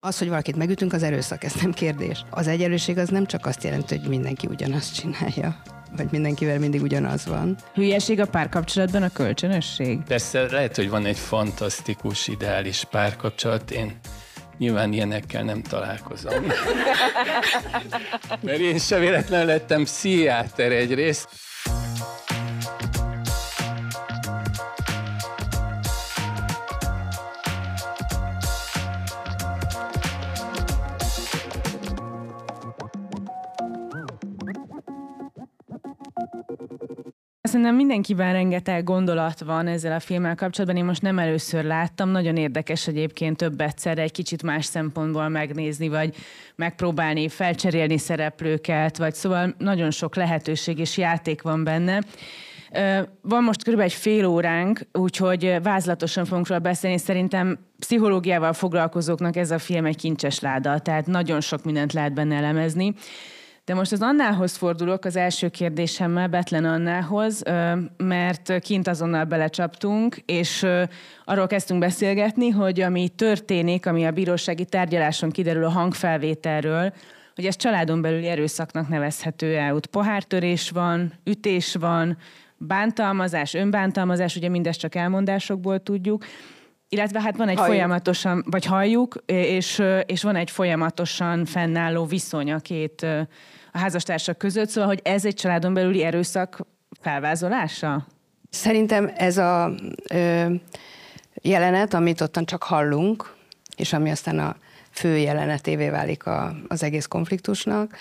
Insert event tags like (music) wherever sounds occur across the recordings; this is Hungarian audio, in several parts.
Az, hogy valakit megütünk, az erőszak, ez nem kérdés. Az egyenlőség az nem csak azt jelenti, hogy mindenki ugyanazt csinálja, vagy mindenkivel mindig ugyanaz van. Hülyeség a párkapcsolatban a kölcsönösség? Persze lehet, hogy van egy fantasztikus, ideális párkapcsolat. Én nyilván ilyenekkel nem találkozom. (laughs) Mert én sem véletlenül lettem pszichiáter egyrészt. Szerintem mindenkiben rengeteg gondolat van ezzel a filmmel kapcsolatban. Én most nem először láttam, nagyon érdekes egyébként több egyszer egy kicsit más szempontból megnézni, vagy megpróbálni felcserélni szereplőket, vagy szóval nagyon sok lehetőség és játék van benne. Van most körülbelül egy fél óránk, úgyhogy vázlatosan fogunk róla beszélni. Szerintem pszichológiával foglalkozóknak ez a film egy kincses láda, tehát nagyon sok mindent lehet benne elemezni. De most az Annához fordulok az első kérdésemmel, Betlen Annához, mert kint azonnal belecsaptunk, és arról kezdtünk beszélgetni, hogy ami történik, ami a bírósági tárgyaláson kiderül a hangfelvételről, hogy ez családon belüli erőszaknak nevezhető el. Ott pohártörés van, ütés van, bántalmazás, önbántalmazás, ugye mindezt csak elmondásokból tudjuk, illetve hát van egy halljuk. folyamatosan, vagy halljuk, és, és van egy folyamatosan fennálló viszony a két a házastársak között, szóval, hogy ez egy családon belüli erőszak felvázolása? Szerintem ez a ö, jelenet, amit ottan csak hallunk, és ami aztán a fő jelenetévé válik a, az egész konfliktusnak,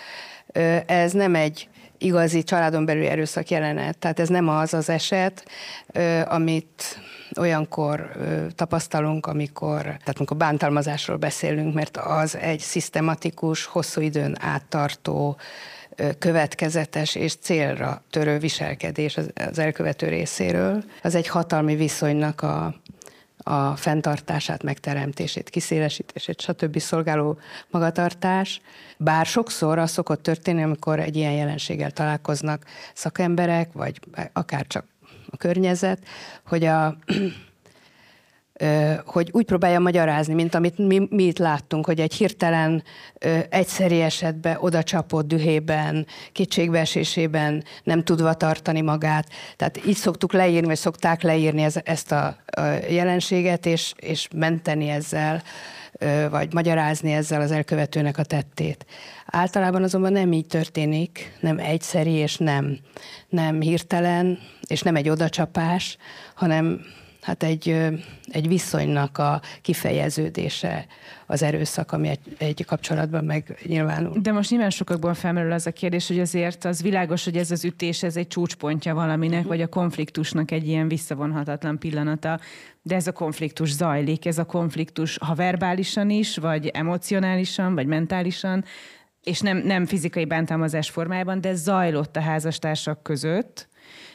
ö, ez nem egy igazi családon belüli erőszak jelenet. Tehát ez nem az az eset, ö, amit olyankor tapasztalunk, amikor, tehát amikor bántalmazásról beszélünk, mert az egy szisztematikus, hosszú időn áttartó, következetes és célra törő viselkedés az elkövető részéről. Az egy hatalmi viszonynak a, a fenntartását, megteremtését, kiszélesítését, stb. szolgáló magatartás. Bár sokszor az szokott történni, amikor egy ilyen jelenséggel találkoznak szakemberek, vagy akár csak a környezet, hogy a (clears throat) hogy úgy próbálja magyarázni, mint amit mi, mi itt láttunk, hogy egy hirtelen egyszeri esetben oda csapott dühében, kétségbeesésében nem tudva tartani magát. Tehát így szoktuk leírni, vagy szokták leírni ez, ezt a, a jelenséget, és, és menteni ezzel, vagy magyarázni ezzel az elkövetőnek a tettét. Általában azonban nem így történik, nem egyszeri, és nem, nem hirtelen, és nem egy odacsapás, hanem hát egy, egy viszonynak a kifejeződése az erőszak, ami egy, egy kapcsolatban megnyilvánul. De most nyilván sokakban felmerül az a kérdés, hogy azért az világos, hogy ez az ütés, ez egy csúcspontja valaminek, uh-huh. vagy a konfliktusnak egy ilyen visszavonhatatlan pillanata, de ez a konfliktus zajlik, ez a konfliktus, ha verbálisan is, vagy emocionálisan, vagy mentálisan, és nem, nem fizikai bántalmazás formájában, de zajlott a házastársak között,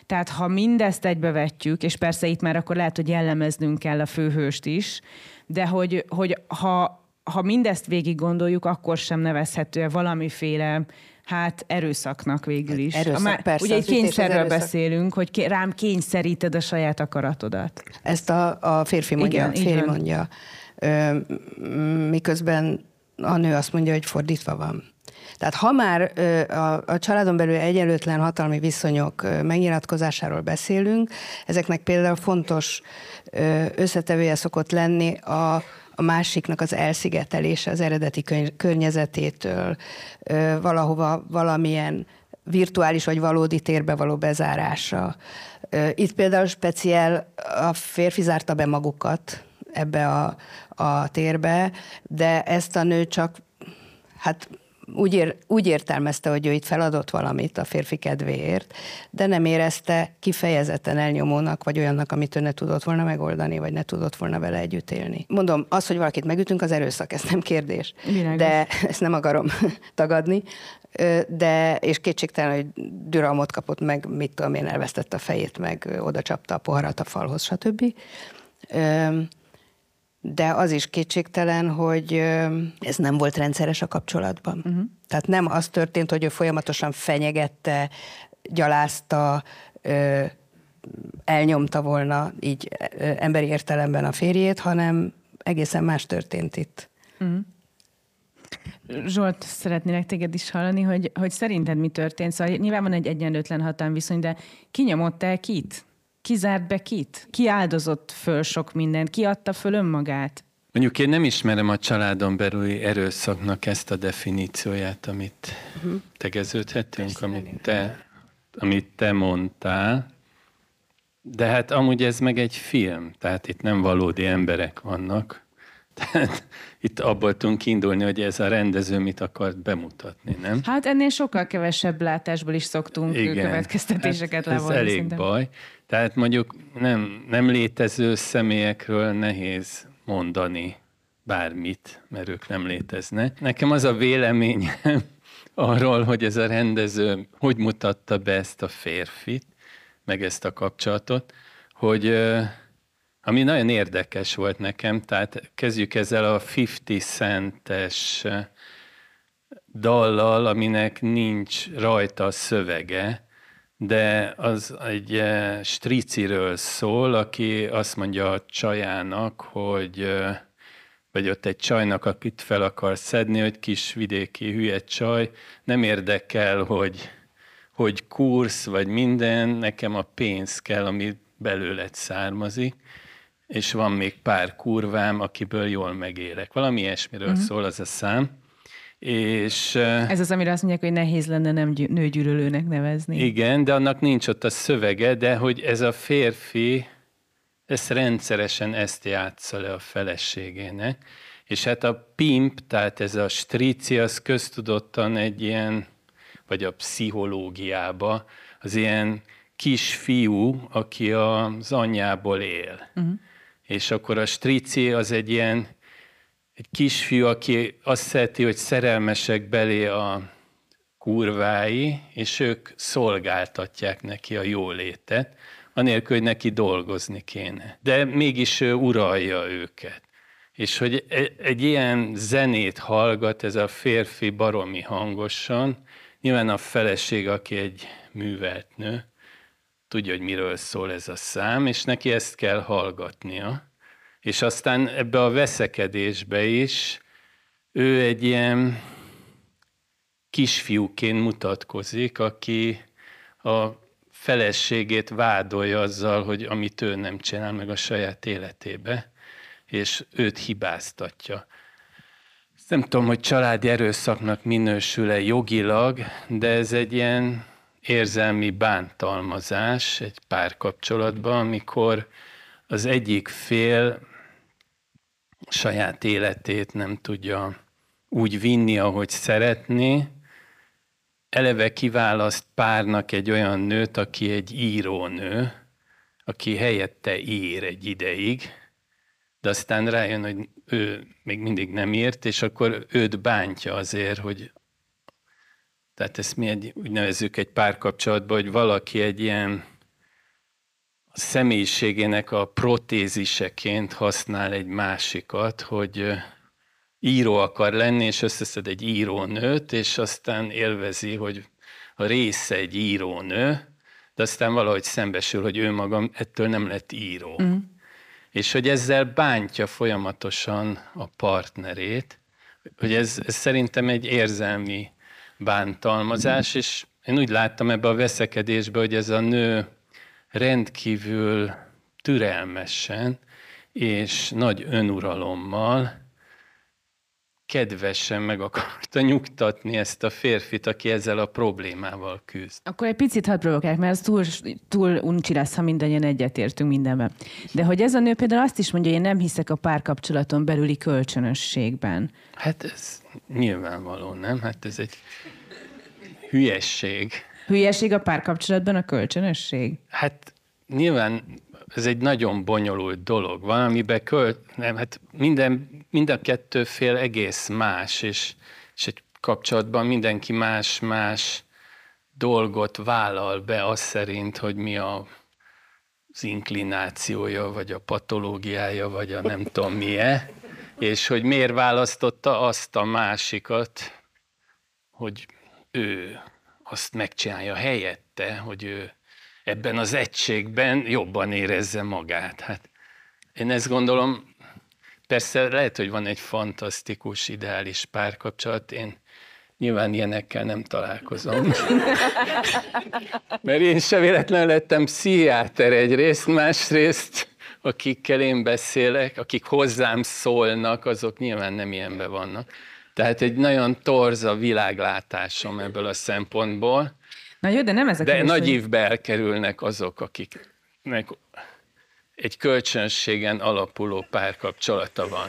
tehát ha mindezt egybevetjük, és persze itt már akkor lehet, hogy jellemeznünk kell a főhőst is, de hogy, hogy ha, ha mindezt végig gondoljuk, akkor sem nevezhető valamiféle hát erőszaknak végül is. Erőszak, Már, persze. Ugye egy kényszerről beszélünk, hogy rám kényszeríted a saját akaratodat. Ezt a, a férfi mondja. Igen, férfi mondja. Ö, miközben a nő azt mondja, hogy fordítva van. Tehát ha már a, a családon belül egyenlőtlen hatalmi viszonyok megnyilatkozásáról beszélünk, ezeknek például fontos összetevője szokott lenni a, a másiknak az elszigetelése az eredeti környezetétől, valahova valamilyen virtuális vagy valódi térbe való bezárása. Itt például speciál a férfi zárta be magukat ebbe a, a térbe, de ezt a nő csak hát úgy, ér, úgy értelmezte, hogy ő itt feladott valamit a férfi kedvéért, de nem érezte kifejezetten elnyomónak, vagy olyannak, amit ő ne tudott volna megoldani, vagy ne tudott volna vele együtt élni. Mondom, az, hogy valakit megütünk, az erőszak, ez nem kérdés. Világos. De ezt nem akarom (laughs) tagadni, de, és kétségtelen, hogy düralmot kapott meg, mit tudom én, elvesztette a fejét, meg oda csapta a poharat a falhoz, stb de az is kétségtelen, hogy ez nem volt rendszeres a kapcsolatban. Uh-huh. Tehát nem az történt, hogy ő folyamatosan fenyegette, gyalázta, elnyomta volna így emberi értelemben a férjét, hanem egészen más történt itt. Uh-huh. Zsolt, szeretnélek téged is hallani, hogy, hogy szerinted mi történt. Szóval nyilván van egy egyenlőtlen hatalomviszony, de ki nyomott el kit? Ki zárt be kit? Ki áldozott föl sok mindent? Ki adta föl önmagát? Mondjuk én nem ismerem a családon belüli erőszaknak ezt a definícióját, amit uh-huh. tegeződhetünk, amit te, amit te mondtál. De hát amúgy ez meg egy film, tehát itt nem valódi emberek vannak. Tehát itt abból tudunk kiindulni, hogy ez a rendező mit akart bemutatni, nem? Hát ennél sokkal kevesebb látásból is szoktunk Igen, következtetéseket hát levonni. Ez elég szerintem. baj. Tehát mondjuk nem, nem létező személyekről nehéz mondani bármit, mert ők nem léteznek. Nekem az a véleményem (laughs) arról, hogy ez a rendező hogy mutatta be ezt a férfit, meg ezt a kapcsolatot, hogy ami nagyon érdekes volt nekem, tehát kezdjük ezzel a 50 centes dallal, aminek nincs rajta szövege, de az egy striciről szól, aki azt mondja a csajának, hogy vagy ott egy csajnak, akit fel akar szedni, hogy kis vidéki hülye csaj, nem érdekel, hogy, hogy kursz, vagy minden, nekem a pénz kell, ami belőled származik, és van még pár kurvám, akiből jól megélek. Valami ilyesmiről uh-huh. szól az a szám. És, Ez az, amire azt mondják, hogy nehéz lenne nem nőgyűlölőnek nevezni. Igen, de annak nincs ott a szövege, de hogy ez a férfi, ezt rendszeresen ezt játsza le a feleségének. És hát a pimp, tehát ez a strici, az köztudottan egy ilyen, vagy a pszichológiába, az ilyen kisfiú, aki az anyjából él. Uh-huh. És akkor a strici az egy ilyen egy kisfiú, aki azt szereti, hogy szerelmesek belé a kurvái, és ők szolgáltatják neki a jólétet, anélkül, hogy neki dolgozni kéne. De mégis ő uralja őket. És hogy e, egy ilyen zenét hallgat ez a férfi baromi hangosan, nyilván a feleség, aki egy művelt nő, tudja, hogy miről szól ez a szám, és neki ezt kell hallgatnia. És aztán ebbe a veszekedésbe is ő egy ilyen kisfiúként mutatkozik, aki a feleségét vádolja azzal, hogy amit ő nem csinál meg a saját életébe, és őt hibáztatja. Nem tudom, hogy családi erőszaknak minősül-e jogilag, de ez egy ilyen érzelmi bántalmazás egy párkapcsolatban, amikor az egyik fél saját életét nem tudja úgy vinni, ahogy szeretné, eleve kiválaszt párnak egy olyan nőt, aki egy írónő, aki helyette ír egy ideig, de aztán rájön, hogy ő még mindig nem írt, és akkor őt bántja azért, hogy tehát ezt mi egy, úgy nevezzük egy párkapcsolatban, hogy valaki egy ilyen a személyiségének a protéziseként használ egy másikat, hogy író akar lenni, és összeszed egy írónőt, és aztán élvezi, hogy a része egy írónő, de aztán valahogy szembesül, hogy ő magam ettől nem lett író. Mm. És hogy ezzel bántja folyamatosan a partnerét, hogy ez, ez szerintem egy érzelmi bántalmazás, és én úgy láttam ebbe a veszekedésbe, hogy ez a nő rendkívül türelmesen és nagy önuralommal kedvesen meg akarta nyugtatni ezt a férfit, aki ezzel a problémával küzd. Akkor egy picit hadd provokálják, mert az túl, túl uncsi lesz, ha mindannyian egyetértünk mindenben. De hogy ez a nő például azt is mondja, hogy én nem hiszek a párkapcsolaton belüli kölcsönösségben. Hát ez nyilvánvaló, nem? Hát ez egy hülyesség. Hülyeség a párkapcsolatban a kölcsönösség? Hát nyilván ez egy nagyon bonyolult dolog. Van, amiben költ, nem, hát minden, mind a kettő fél egész más, és, és egy kapcsolatban mindenki más-más dolgot vállal be az szerint, hogy mi a, az inklinációja, vagy a patológiája, vagy a nem tudom milyen, és hogy miért választotta azt a másikat, hogy ő azt megcsinálja helyette, hogy ő ebben az egységben jobban érezze magát. Hát én ezt gondolom, persze lehet, hogy van egy fantasztikus, ideális párkapcsolat, én nyilván ilyenekkel nem találkozom. Mert én se véletlenül lettem pszichiáter egyrészt, másrészt akikkel én beszélek, akik hozzám szólnak, azok nyilván nem ilyenben vannak. Tehát egy nagyon torz a világlátásom ebből a szempontból. Na jó, de nem ezek De nagy évbe elkerülnek azok, akiknek egy kölcsönségen alapuló párkapcsolata van.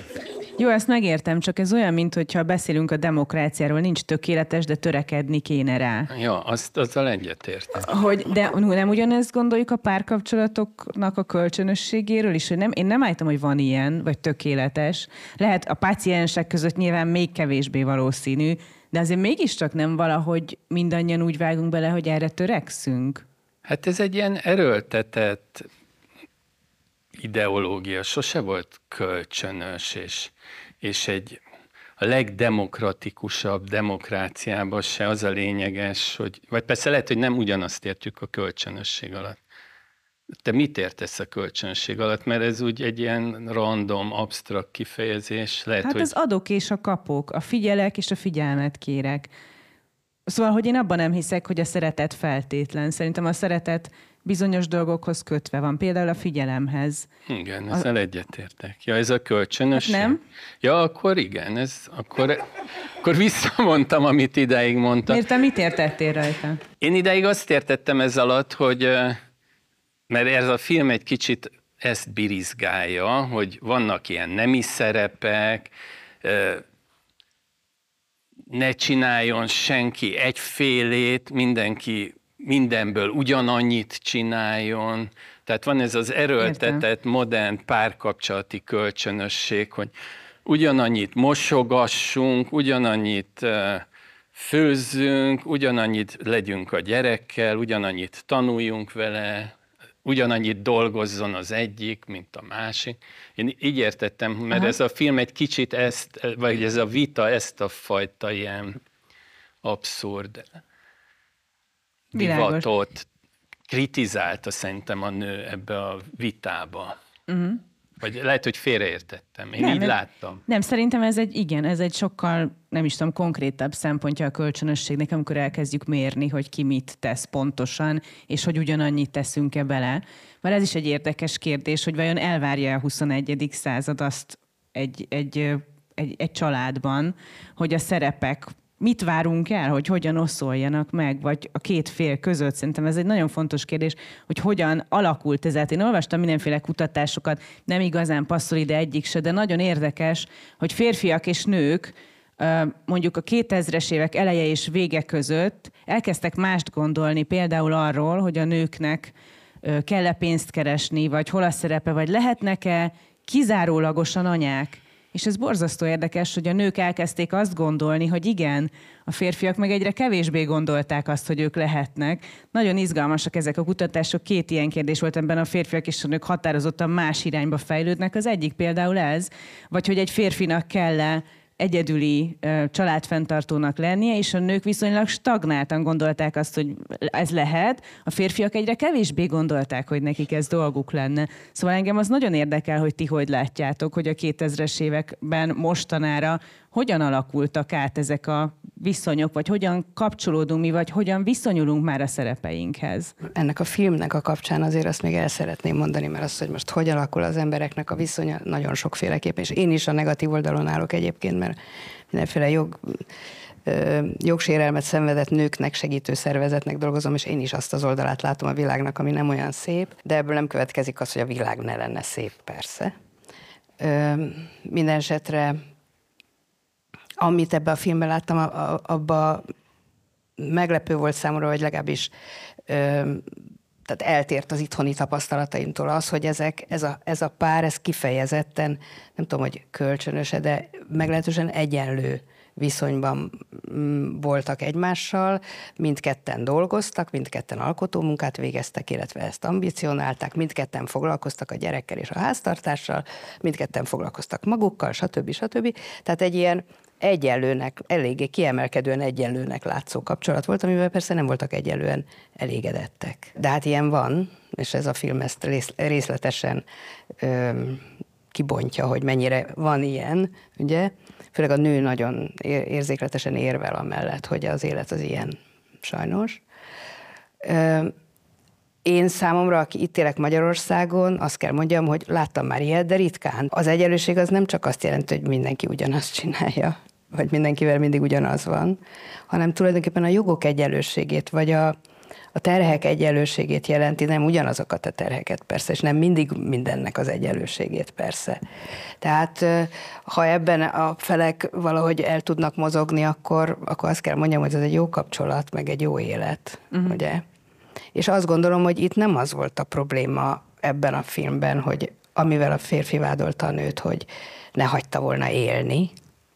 Jó, ezt megértem, csak ez olyan, mint hogyha beszélünk a demokráciáról, nincs tökéletes, de törekedni kéne rá. Ja, azt, azzal egyetértek. Hogy, de nem ugyanezt gondoljuk a párkapcsolatoknak a kölcsönösségéről is, hogy nem, én nem állítom, hogy van ilyen, vagy tökéletes. Lehet a páciensek között nyilván még kevésbé valószínű, de azért mégiscsak nem valahogy mindannyian úgy vágunk bele, hogy erre törekszünk. Hát ez egy ilyen erőltetett ideológia sose volt kölcsönös, és, és egy a legdemokratikusabb demokráciában se az a lényeges, hogy, vagy persze lehet, hogy nem ugyanazt értjük a kölcsönösség alatt. Te mit értesz a kölcsönség alatt? Mert ez úgy egy ilyen random, absztrakt kifejezés. Lehet, hát hogy... az adok és a kapok, a figyelek és a figyelmet kérek. Szóval, hogy én abban nem hiszek, hogy a szeretet feltétlen. Szerintem a szeretet bizonyos dolgokhoz kötve van, például a figyelemhez. Igen, ezzel a... egyetértek. Ja, ez a kölcsönös. Hát nem? Ja, akkor igen, ez, akkor, akkor visszamondtam, amit ideig mondtam. Miért mit értettél rajta? Én ideig azt értettem ez alatt, hogy mert ez a film egy kicsit ezt birizgálja, hogy vannak ilyen nemi szerepek, ne csináljon senki egyfélét, mindenki mindenből ugyanannyit csináljon. Tehát van ez az erőltetett, Értem. modern párkapcsolati kölcsönösség, hogy ugyanannyit mosogassunk, ugyanannyit főzzünk, ugyanannyit legyünk a gyerekkel, ugyanannyit tanuljunk vele, ugyanannyit dolgozzon az egyik, mint a másik. Én így értettem, mert Aha. ez a film egy kicsit ezt, vagy ez a vita ezt a fajta ilyen abszurd Világos. divatot kritizálta szerintem a nő ebbe a vitába. Uh-huh. Vagy lehet, hogy félreértettem. Én nem, így nem, láttam. Nem, szerintem ez egy, igen, ez egy sokkal, nem is tudom, konkrétabb szempontja a kölcsönösségnek, amikor elkezdjük mérni, hogy ki mit tesz pontosan, és hogy ugyanannyit teszünk-e bele. Mert ez is egy érdekes kérdés, hogy vajon elvárja a 21. század azt egy, egy, egy, egy családban, hogy a szerepek mit várunk el, hogy hogyan oszoljanak meg, vagy a két fél között. Szerintem ez egy nagyon fontos kérdés, hogy hogyan alakult ez. Én olvastam mindenféle kutatásokat, nem igazán passzol ide egyik se, de nagyon érdekes, hogy férfiak és nők mondjuk a 2000-es évek eleje és vége között elkezdtek mást gondolni, például arról, hogy a nőknek kell-e pénzt keresni, vagy hol a szerepe, vagy lehetnek-e kizárólagosan anyák. És ez borzasztó érdekes, hogy a nők elkezdték azt gondolni, hogy igen, a férfiak meg egyre kevésbé gondolták azt, hogy ők lehetnek. Nagyon izgalmasak ezek a kutatások. Két ilyen kérdés volt ebben a férfiak és a nők határozottan más irányba fejlődnek. Az egyik például ez, vagy hogy egy férfinak kell egyedüli családfenntartónak lennie, és a nők viszonylag stagnáltan gondolták azt, hogy ez lehet, a férfiak egyre kevésbé gondolták, hogy nekik ez dolguk lenne. Szóval engem az nagyon érdekel, hogy ti hogy látjátok, hogy a 2000-es években mostanára hogyan alakultak át ezek a viszonyok, vagy hogyan kapcsolódunk mi, vagy hogyan viszonyulunk már a szerepeinkhez? Ennek a filmnek a kapcsán azért azt még el szeretném mondani, mert az, hogy most hogy alakul az embereknek a viszonya, nagyon sokféleképpen, és én is a negatív oldalon állok egyébként, mert mindenféle jog, jogsérelmet szenvedett nőknek segítő szervezetnek dolgozom, és én is azt az oldalát látom a világnak, ami nem olyan szép, de ebből nem következik az, hogy a világ ne lenne szép, persze. Minden esetre amit ebbe a filmben láttam, abba meglepő volt számomra, vagy legalábbis tehát eltért az itthoni tapasztalataimtól az, hogy ezek, ez, a, ez a pár, ez kifejezetten, nem tudom, hogy kölcsönöse, de meglehetősen egyenlő viszonyban mm, voltak egymással, mindketten dolgoztak, mindketten alkotómunkát végeztek, illetve ezt ambicionálták, mindketten foglalkoztak a gyerekkel és a háztartással, mindketten foglalkoztak magukkal, stb. stb. Tehát egy ilyen egyenlőnek, eléggé kiemelkedően egyenlőnek látszó kapcsolat volt, amivel persze nem voltak egyenlően elégedettek. De hát ilyen van, és ez a film ezt részletesen kibontja, hogy mennyire van ilyen, ugye? Főleg a nő nagyon érzékletesen érvel amellett, hogy az élet az ilyen, sajnos. Én számomra, aki itt élek Magyarországon, azt kell mondjam, hogy láttam már ilyet, de ritkán. Az egyenlőség az nem csak azt jelenti, hogy mindenki ugyanazt csinálja, vagy mindenkivel mindig ugyanaz van, hanem tulajdonképpen a jogok egyenlőségét, vagy a, a terhek egyenlőségét jelenti, nem ugyanazokat a terheket persze, és nem mindig mindennek az egyenlőségét persze. Tehát ha ebben a felek valahogy el tudnak mozogni, akkor, akkor azt kell mondjam, hogy ez egy jó kapcsolat, meg egy jó élet, uh-huh. ugye? És azt gondolom, hogy itt nem az volt a probléma ebben a filmben, hogy amivel a férfi vádolta a nőt, hogy ne hagyta volna élni,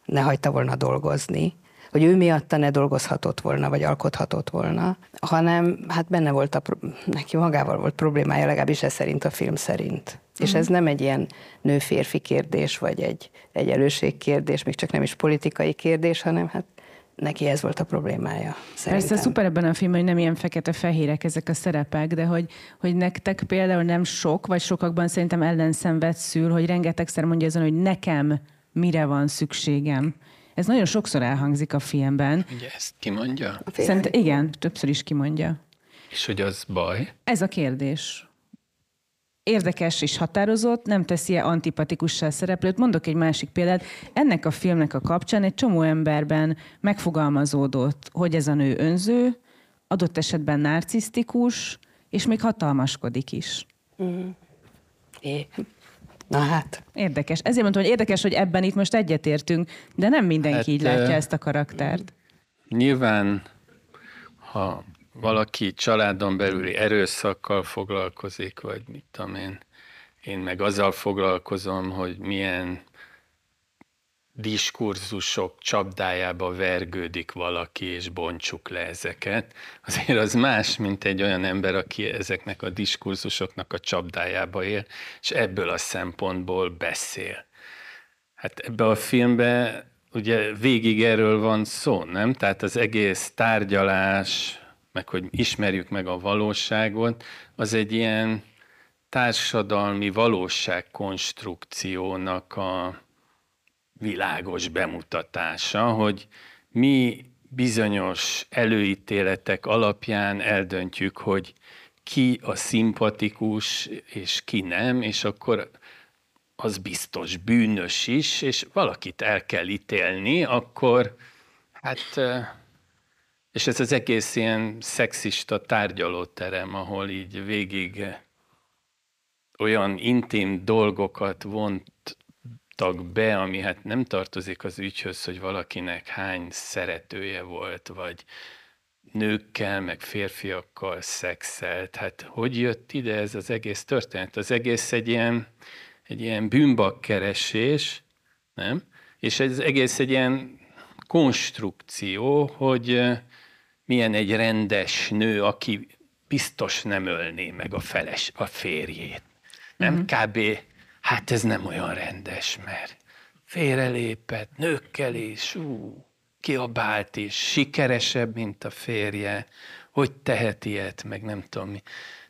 ne hagyta volna dolgozni, hogy ő miatta ne dolgozhatott volna, vagy alkothatott volna, hanem hát benne volt a, neki magával volt problémája, legalábbis ez szerint a film szerint. Mm. És mhm. ez nem egy ilyen nő-férfi kérdés, vagy egy egyenlőség kérdés, még csak nem is politikai kérdés, hanem hát neki ez volt a problémája. Szerintem. Persze szuper ebben a filmben, hogy nem ilyen fekete-fehérek ezek a szerepek, de hogy, hogy nektek például nem sok, vagy sokakban szerintem ellenszenved szül, hogy rengetegszer mondja azon, hogy nekem mire van szükségem. Ez nagyon sokszor elhangzik a filmben. Ugye ezt kimondja? Szerintem igen, többször is kimondja. És hogy az baj? Ez a kérdés érdekes és határozott, nem teszi-e antipatikussá szereplőt. Mondok egy másik példát. Ennek a filmnek a kapcsán egy csomó emberben megfogalmazódott, hogy ez a nő önző, adott esetben narcisztikus, és még hatalmaskodik is. Mm. É. Na hát. Érdekes. Ezért mondtam, hogy érdekes, hogy ebben itt most egyetértünk, de nem mindenki hát, így látja ezt a karaktert. Nyilván, ha valaki családon belüli erőszakkal foglalkozik, vagy mit tudom én, én meg azzal foglalkozom, hogy milyen diskurzusok csapdájába vergődik valaki, és bontsuk le ezeket, azért az más, mint egy olyan ember, aki ezeknek a diskurzusoknak a csapdájába él, és ebből a szempontból beszél. Hát ebbe a filmbe ugye végig erről van szó, nem? Tehát az egész tárgyalás, meg hogy ismerjük meg a valóságot, az egy ilyen társadalmi valóságkonstrukciónak a világos bemutatása, hogy mi bizonyos előítéletek alapján eldöntjük, hogy ki a szimpatikus, és ki nem, és akkor az biztos bűnös is, és valakit el kell ítélni, akkor hát és ez az egész ilyen szexista tárgyalóterem, ahol így végig olyan intim dolgokat vontak be, ami hát nem tartozik az ügyhöz, hogy valakinek hány szeretője volt, vagy nőkkel, meg férfiakkal szexelt. Hát hogy jött ide ez az egész történet? Az egész egy ilyen, egy ilyen bűnbakkeresés, nem? És ez egész egy ilyen konstrukció, hogy milyen egy rendes nő, aki biztos nem ölné meg a feles, a férjét. Nem uh-huh. kb. Hát ez nem olyan rendes, mert félrelépett, nőkkel is, ú, kiabált is, sikeresebb, mint a férje, hogy tehet ilyet, meg nem tudom mi.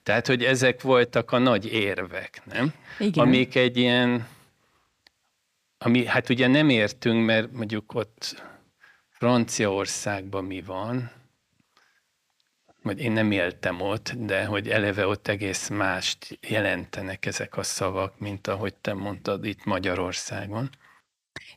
Tehát, hogy ezek voltak a nagy érvek, nem? Igen. Amik egy ilyen, ami hát ugye nem értünk, mert mondjuk ott Franciaországban mi van, vagy én nem éltem ott, de hogy eleve ott egész mást jelentenek ezek a szavak, mint ahogy te mondtad itt Magyarországon.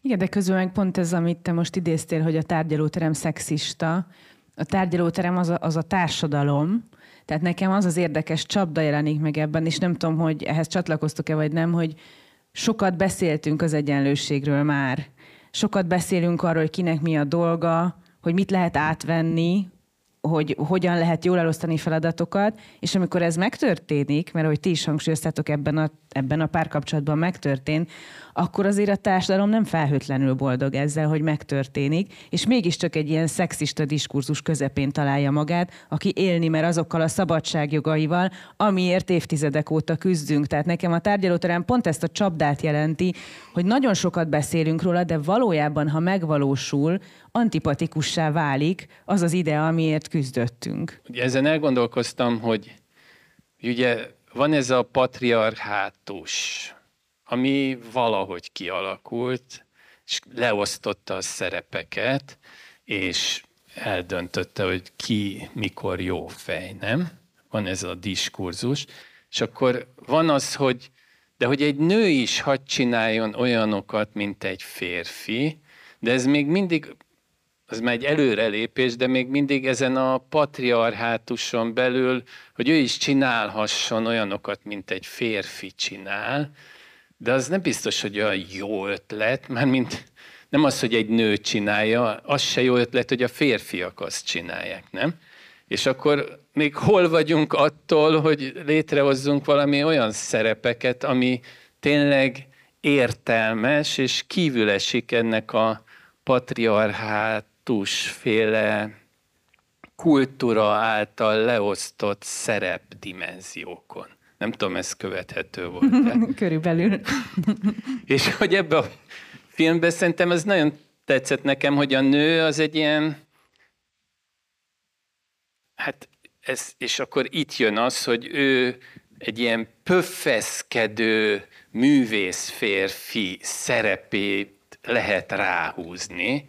Igen, de közül meg pont ez, amit te most idéztél, hogy a tárgyalóterem szexista. A tárgyalóterem az a, az a társadalom, tehát nekem az az érdekes csapda jelenik meg ebben, és nem tudom, hogy ehhez csatlakoztok-e vagy nem, hogy sokat beszéltünk az egyenlőségről már. Sokat beszélünk arról, hogy kinek mi a dolga, hogy mit lehet átvenni, hogy hogyan lehet jól elosztani feladatokat, és amikor ez megtörténik, mert ahogy ti is hangsúlyoztátok ebben a, ebben a párkapcsolatban megtörtént, akkor azért a társadalom nem felhőtlenül boldog ezzel, hogy megtörténik, és mégiscsak egy ilyen szexista diskurzus közepén találja magát, aki élni mer azokkal a szabadságjogaival, amiért évtizedek óta küzdünk. Tehát nekem a tárgyalóterem pont ezt a csapdát jelenti, hogy nagyon sokat beszélünk róla, de valójában, ha megvalósul, antipatikussá válik az az ide, amiért küzdöttünk. Ezen elgondolkoztam, hogy ugye van ez a patriarhátus, ami valahogy kialakult, és leosztotta a szerepeket, és eldöntötte, hogy ki mikor jó fej, nem? Van ez a diskurzus. És akkor van az, hogy de hogy egy nő is hadd csináljon olyanokat, mint egy férfi, de ez még mindig, az már egy előrelépés, de még mindig ezen a patriarhátuson belül, hogy ő is csinálhasson olyanokat, mint egy férfi csinál, de az nem biztos, hogy olyan jó ötlet, mert mint nem az, hogy egy nő csinálja, az se jó ötlet, hogy a férfiak azt csinálják, nem? És akkor még hol vagyunk attól, hogy létrehozzunk valami olyan szerepeket, ami tényleg értelmes, és kívül esik ennek a patriarhátus féle kultúra által leosztott szerepdimenziókon. Nem tudom, ez követhető volt. (laughs) Körülbelül. (laughs) és hogy ebbe a filmben szerintem ez nagyon tetszett nekem, hogy a nő az egy ilyen, hát ez, és akkor itt jön az, hogy ő egy ilyen pöffeszkedő művész férfi szerepét lehet ráhúzni,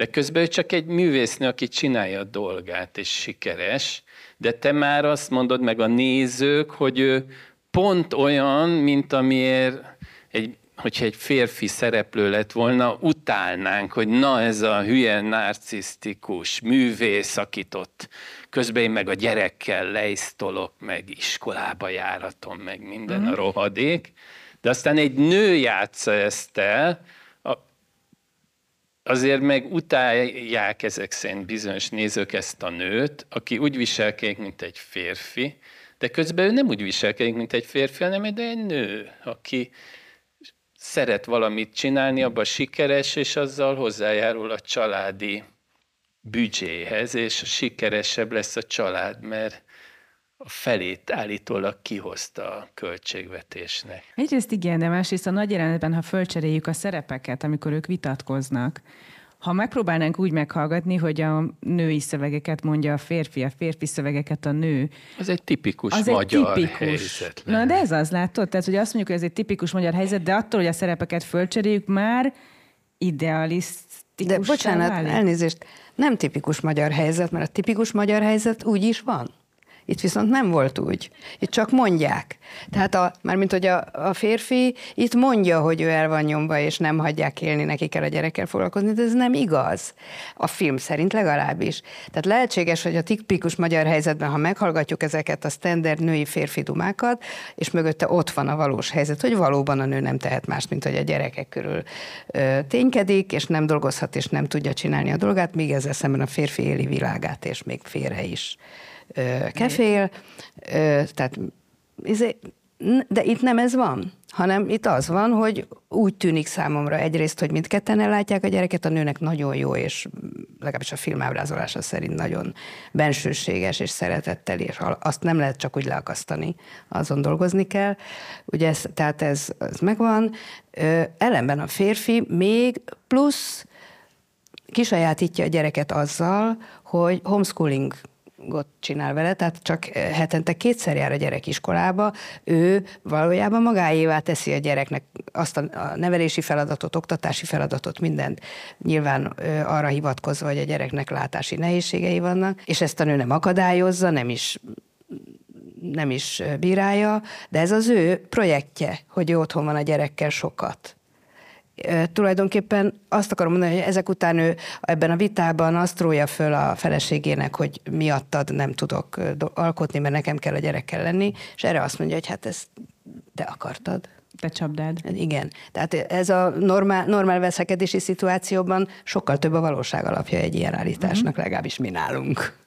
de közben ő csak egy művésznő, aki csinálja a dolgát, és sikeres, de te már azt mondod meg a nézők, hogy ő pont olyan, mint amiért egy hogyha egy férfi szereplő lett volna, utálnánk, hogy na ez a hülye narcisztikus művész, akit ott közben én meg a gyerekkel leisztolok, meg iskolába járatom, meg minden uh-huh. a rohadék. De aztán egy nő játsza ezt el, azért meg utálják ezek szerint bizonyos nézők ezt a nőt, aki úgy viselkedik, mint egy férfi, de közben ő nem úgy viselkedik, mint egy férfi, hanem egy nő, aki szeret valamit csinálni, abban sikeres, és azzal hozzájárul a családi büdzséhez, és sikeresebb lesz a család, mert a felét állítólag kihozta a költségvetésnek. Egyrészt igen, de másrészt a nagy jelenetben, ha fölcseréljük a szerepeket, amikor ők vitatkoznak, ha megpróbálnánk úgy meghallgatni, hogy a női szövegeket mondja a férfi, a férfi szövegeket a nő. Az egy tipikus az magyar egy tipikus. helyzet. Na de ez az, látod? Tehát, hogy azt mondjuk, hogy ez egy tipikus magyar helyzet, de attól, hogy a szerepeket fölcseréljük, már idealisztikus. De bocsánat, válik. elnézést, nem tipikus magyar helyzet, mert a tipikus magyar helyzet úgy is van. Itt viszont nem volt úgy. Itt csak mondják. Tehát a, mármint, hogy a, a férfi itt mondja, hogy ő el van nyomva, és nem hagyják élni, neki kell a gyerekkel foglalkozni, de ez nem igaz. A film szerint legalábbis. Tehát lehetséges, hogy a tipikus magyar helyzetben, ha meghallgatjuk ezeket a standard női férfi dumákat, és mögötte ott van a valós helyzet, hogy valóban a nő nem tehet más, mint hogy a gyerekek körül ö, ténykedik, és nem dolgozhat, és nem tudja csinálni a dolgát, míg ezzel szemben a férfi éli világát, és még félre is kefél, tehát izé, de itt nem ez van, hanem itt az van, hogy úgy tűnik számomra egyrészt, hogy mindketten ellátják a gyereket, a nőnek nagyon jó, és legalábbis a filmábrázolása szerint nagyon bensőséges és szeretettel, és azt nem lehet csak úgy leakasztani, azon dolgozni kell. Ugye ez, tehát ez, ez megvan. Ellenben a férfi még plusz kisajátítja a gyereket azzal, hogy homeschooling csinál vele, tehát csak hetente kétszer jár a gyerek iskolába, ő valójában magáévá teszi a gyereknek azt a nevelési feladatot, oktatási feladatot, mindent. Nyilván arra hivatkozva, hogy a gyereknek látási nehézségei vannak, és ezt a nő nem akadályozza, nem is nem is bírálja, de ez az ő projektje, hogy ő otthon van a gyerekkel sokat tulajdonképpen azt akarom mondani, hogy ezek után ő ebben a vitában azt rója föl a feleségének, hogy miattad nem tudok alkotni, mert nekem kell a gyerekkel lenni, és erre azt mondja, hogy hát ezt te akartad. Te csapdád. Igen. Tehát ez a normál, normál veszekedési szituációban sokkal több a valóság alapja egy ilyen állításnak, uh-huh. legalábbis mi nálunk.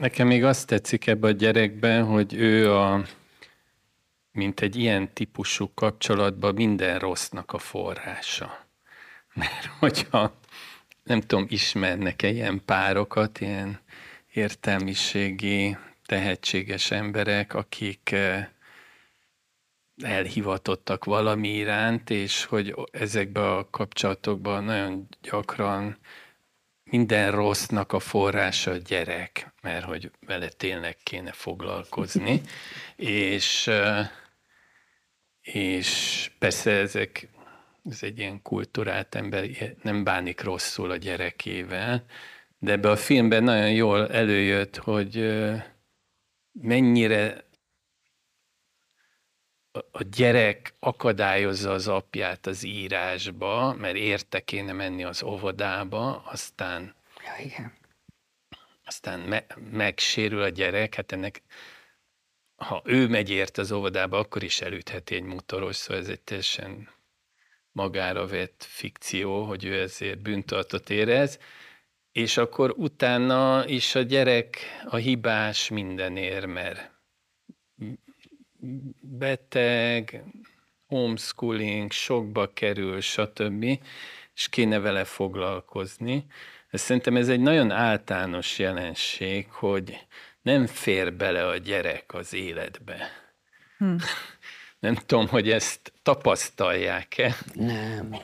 Nekem még azt tetszik ebbe a gyerekben, hogy ő a mint egy ilyen típusú kapcsolatban minden rossznak a forrása. (laughs) Mert hogyha nem tudom, ismernek-e ilyen párokat, ilyen értelmiségi, tehetséges emberek, akik eh, elhivatottak valami iránt, és hogy ezekben a kapcsolatokban nagyon gyakran minden rossznak a forrása a gyerek, mert hogy vele tényleg kéne foglalkozni, és és persze ezek, ez egy ilyen kulturált ember, nem bánik rosszul a gyerekével, de ebbe a filmben nagyon jól előjött, hogy mennyire a gyerek akadályozza az apját az írásba, mert érte kéne menni az óvodába, aztán, ja, igen. aztán me- megsérül a gyerek, hát ennek ha ő megy ért az óvodába, akkor is elütheti egy motoros, szóval ez egy teljesen magára vett fikció, hogy ő ezért bűntartot érez, és akkor utána is a gyerek a hibás mindenért, mert beteg, homeschooling, sokba kerül, stb., és kéne vele foglalkozni. Ez szerintem ez egy nagyon általános jelenség, hogy nem fér bele a gyerek az életbe. Hm. (laughs) Nem tudom, hogy ezt tapasztalják-e. Nem.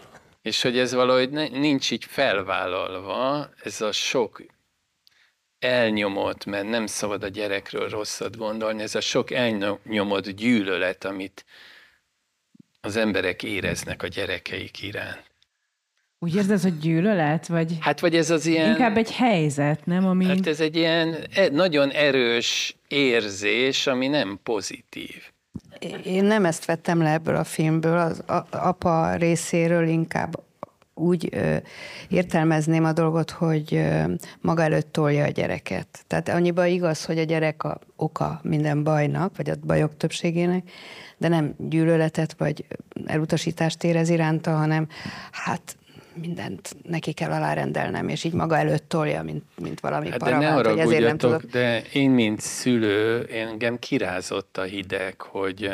És hogy ez valahogy nincs így felvállalva, ez a sok elnyomott, mert nem szabad a gyerekről rosszat gondolni, ez a sok elnyomott gyűlölet, amit az emberek éreznek a gyerekeik iránt. Úgy érzed, hogy gyűlölet? Vagy hát vagy ez az ilyen... Inkább egy helyzet, nem? Ami... Hát ez egy ilyen e, nagyon erős érzés, ami nem pozitív. Én nem ezt vettem le ebből a filmből, az apa részéről inkább úgy ö, értelmezném a dolgot, hogy ö, maga előtt tolja a gyereket. Tehát annyiban igaz, hogy a gyerek a oka minden bajnak, vagy a bajok többségének, de nem gyűlöletet vagy elutasítást érez iránta, hanem hát mindent neki kell alárendelnem, és így maga előtt tolja, mint, mint valami hát paravát, de ne ezért nem tudok. de én, mint szülő, engem kirázott a hideg, hogy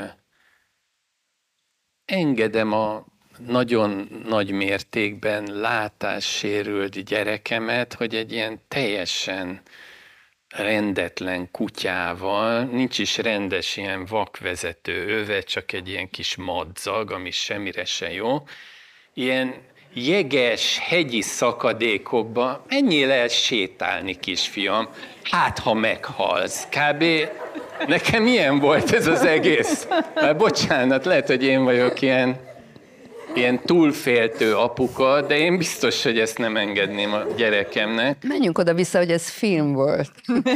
engedem a nagyon nagy mértékben látássérült gyerekemet, hogy egy ilyen teljesen rendetlen kutyával, nincs is rendes ilyen vakvezető öve, csak egy ilyen kis madzag, ami semmire se jó. Ilyen jeges, hegyi szakadékokba ennyi lehet sétálni, kisfiam, hát ha meghalsz. Kb. nekem ilyen volt ez az egész. Már bocsánat, lehet, hogy én vagyok ilyen ilyen túlféltő apuka, de én biztos, hogy ezt nem engedném a gyerekemnek. Menjünk oda-vissza, hogy ez film volt.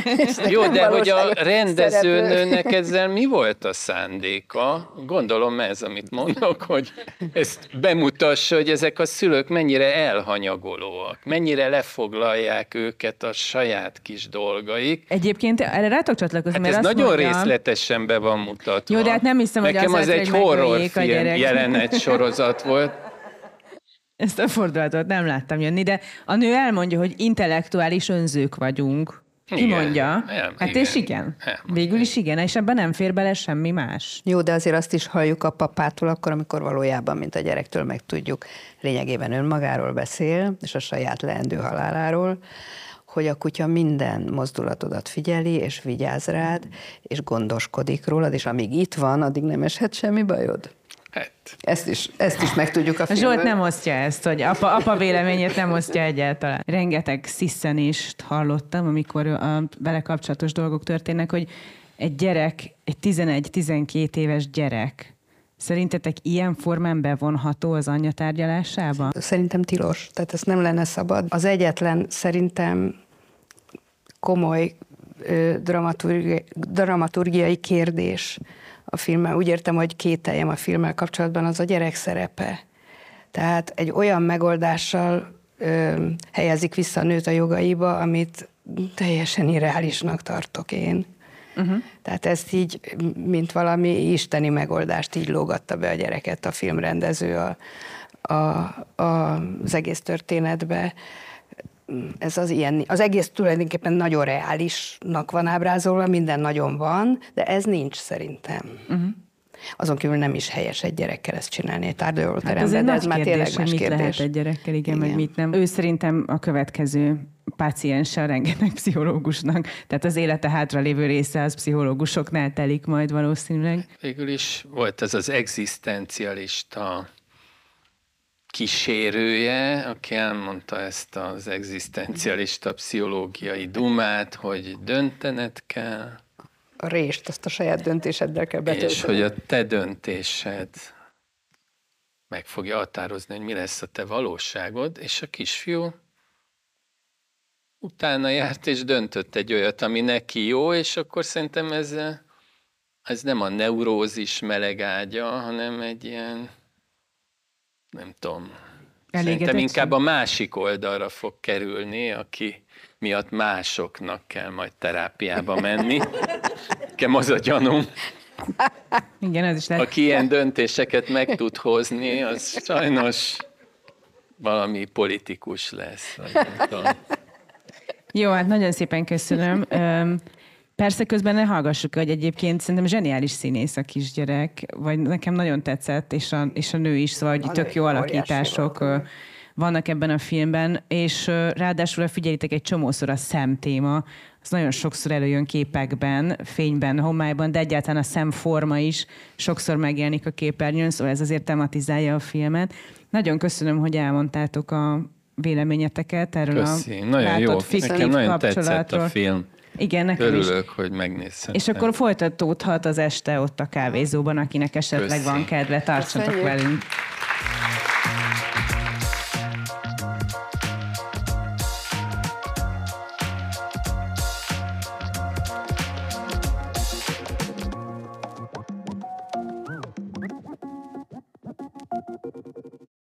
(laughs) Jó, de hogy a rendezőnőnek ezzel mi volt a szándéka? Gondolom ez, amit mondok, hogy ezt bemutassa, hogy ezek a szülők mennyire elhanyagolóak, mennyire lefoglalják őket a saját kis dolgaik. Egyébként erre rátok csatlakozni, hát mert ez nagyon mondjam... részletesen be van mutatva. Jó, de hát nem hiszem, Nekem hogy az, az egy horrorfilm jelenet sorozat volt. Ezt a fordulatot nem láttam jönni, de a nő elmondja, hogy intellektuális önzők vagyunk. Ki igen, mondja? Nem, hát igen, és igen. Nem, Végül is igen, és ebben nem fér bele semmi más. Jó, de azért azt is halljuk a papától akkor, amikor valójában, mint a gyerektől megtudjuk, lényegében önmagáról beszél, és a saját leendő haláláról, hogy a kutya minden mozdulatodat figyeli, és vigyáz rád, és gondoskodik rólad, és amíg itt van, addig nem eshet semmi bajod. Ezt is, ezt is megtudjuk a filmben. Zsolt nem osztja ezt, hogy apa, apa véleményét nem osztja egyáltalán. Rengeteg sziszenést hallottam, amikor a vele kapcsolatos dolgok történnek, hogy egy gyerek, egy 11-12 éves gyerek, Szerintetek ilyen formán bevonható az anyja tárgyalásába? Szerintem tilos, tehát ezt nem lenne szabad. Az egyetlen szerintem komoly dramaturgiai, dramaturgiai kérdés, a filmmel. Úgy értem, hogy kételjem a filmmel kapcsolatban az a gyerek szerepe. Tehát egy olyan megoldással ö, helyezik vissza a nőt a jogaiba, amit teljesen irreálisnak tartok én. Uh-huh. Tehát ezt így, mint valami isteni megoldást így lógatta be a gyereket a filmrendező a, a, a, az egész történetbe ez az ilyen, az egész tulajdonképpen nagyon reálisnak van ábrázolva, minden nagyon van, de ez nincs szerintem. Uh-huh. Azon kívül nem is helyes egy gyerekkel ezt csinálni egy tárgyalóteremben, hát ez de ez már tényleg más mit kérdés. lehet egy gyerekkel, igen, igen, meg mit nem. Ő szerintem a következő páciense a rengeteg pszichológusnak. Tehát az élete hátra lévő része az pszichológusoknál telik majd valószínűleg. Végül is volt ez az egzisztencialista kísérője, aki elmondta ezt az egzisztencialista pszichológiai dumát, hogy döntened kell, a rést, azt a saját döntéseddel kell betölteni. És hogy a te döntésed meg fogja határozni, hogy mi lesz a te valóságod, és a kisfiú utána járt és döntött egy olyat, ami neki jó, és akkor szerintem ez, ez nem a neurózis melegágya, hanem egy ilyen, nem tudom, szerintem inkább a másik oldalra fog kerülni, aki miatt másoknak kell majd terápiába menni. Nekem az a gyanúm. Igen, ez is lehet. Aki ilyen döntéseket meg tud hozni, az sajnos valami politikus lesz. Jó, hát nagyon szépen köszönöm. Persze közben ne hallgassuk, hogy egyébként szerintem zseniális színész a kisgyerek, vagy nekem nagyon tetszett, és a, és a nő is, szóval hogy tök jó alakítások vannak ebben a filmben, és ráadásul figyelitek egy csomószor a szem téma, az nagyon sokszor előjön képekben, fényben, homályban, de egyáltalán a szemforma is sokszor megjelenik a képernyőn, szóval ez azért tematizálja a filmet. Nagyon köszönöm, hogy elmondtátok a véleményeteket erről Köszi. a nagyon jó. Nekem nagyon tetszett a film. Igen, nekem Örülök, is. hogy megnézhetem. És akkor folytatódhat az este ott a kávézóban, akinek esetleg Köszi. van kedve, tartsatok Köszönjük. velünk.